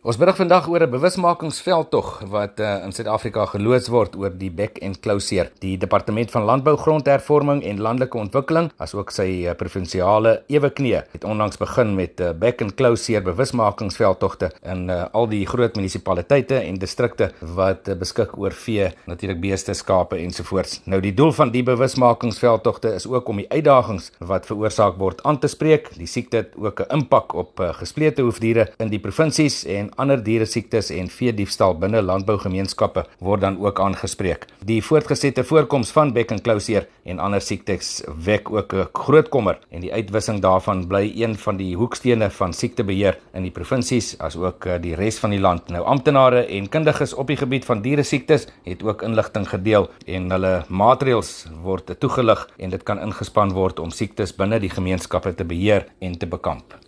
Ons berig vandag oor 'n bewusmakingsveldtog wat uh, in Suid-Afrika geloods word oor die bek en klouseer. Die Departement van Landbou, Grondhervorming en Landelike Ontwikkeling, asook sy uh, provinsiale eweknie, het onlangs begin met 'n uh, bek en klouseer bewusmakingsveldtogte in uh, al die groot munisipaliteite en distrikte wat uh, beskik oor vee, natuurlik beeste, skape ensovoorts. Nou die doel van die bewusmakingsveldtogte is ook om die uitdagings wat veroorsaak word aan te spreek. Die siekte het ook 'n impak op uh, gesplete hoefdiere in die provinsies en ander diere siektes en vee diefstal binne landbougemeenskappe word dan ook aangespreek. Die voortgesette voorkoms van bek en klouseer en ander siektes wek ook 'n groot kommer en die uitwissing daarvan bly een van die hoekstene van siektebeheer in die provinsies as ook eh, die res van die land. Nou amptenare en kundiges op die gebied van diere siektes het ook inligting gedeel en hulle maatreëls word toegelig en dit kan ingespan word om siektes binne die gemeenskappe te beheer en te bekamp.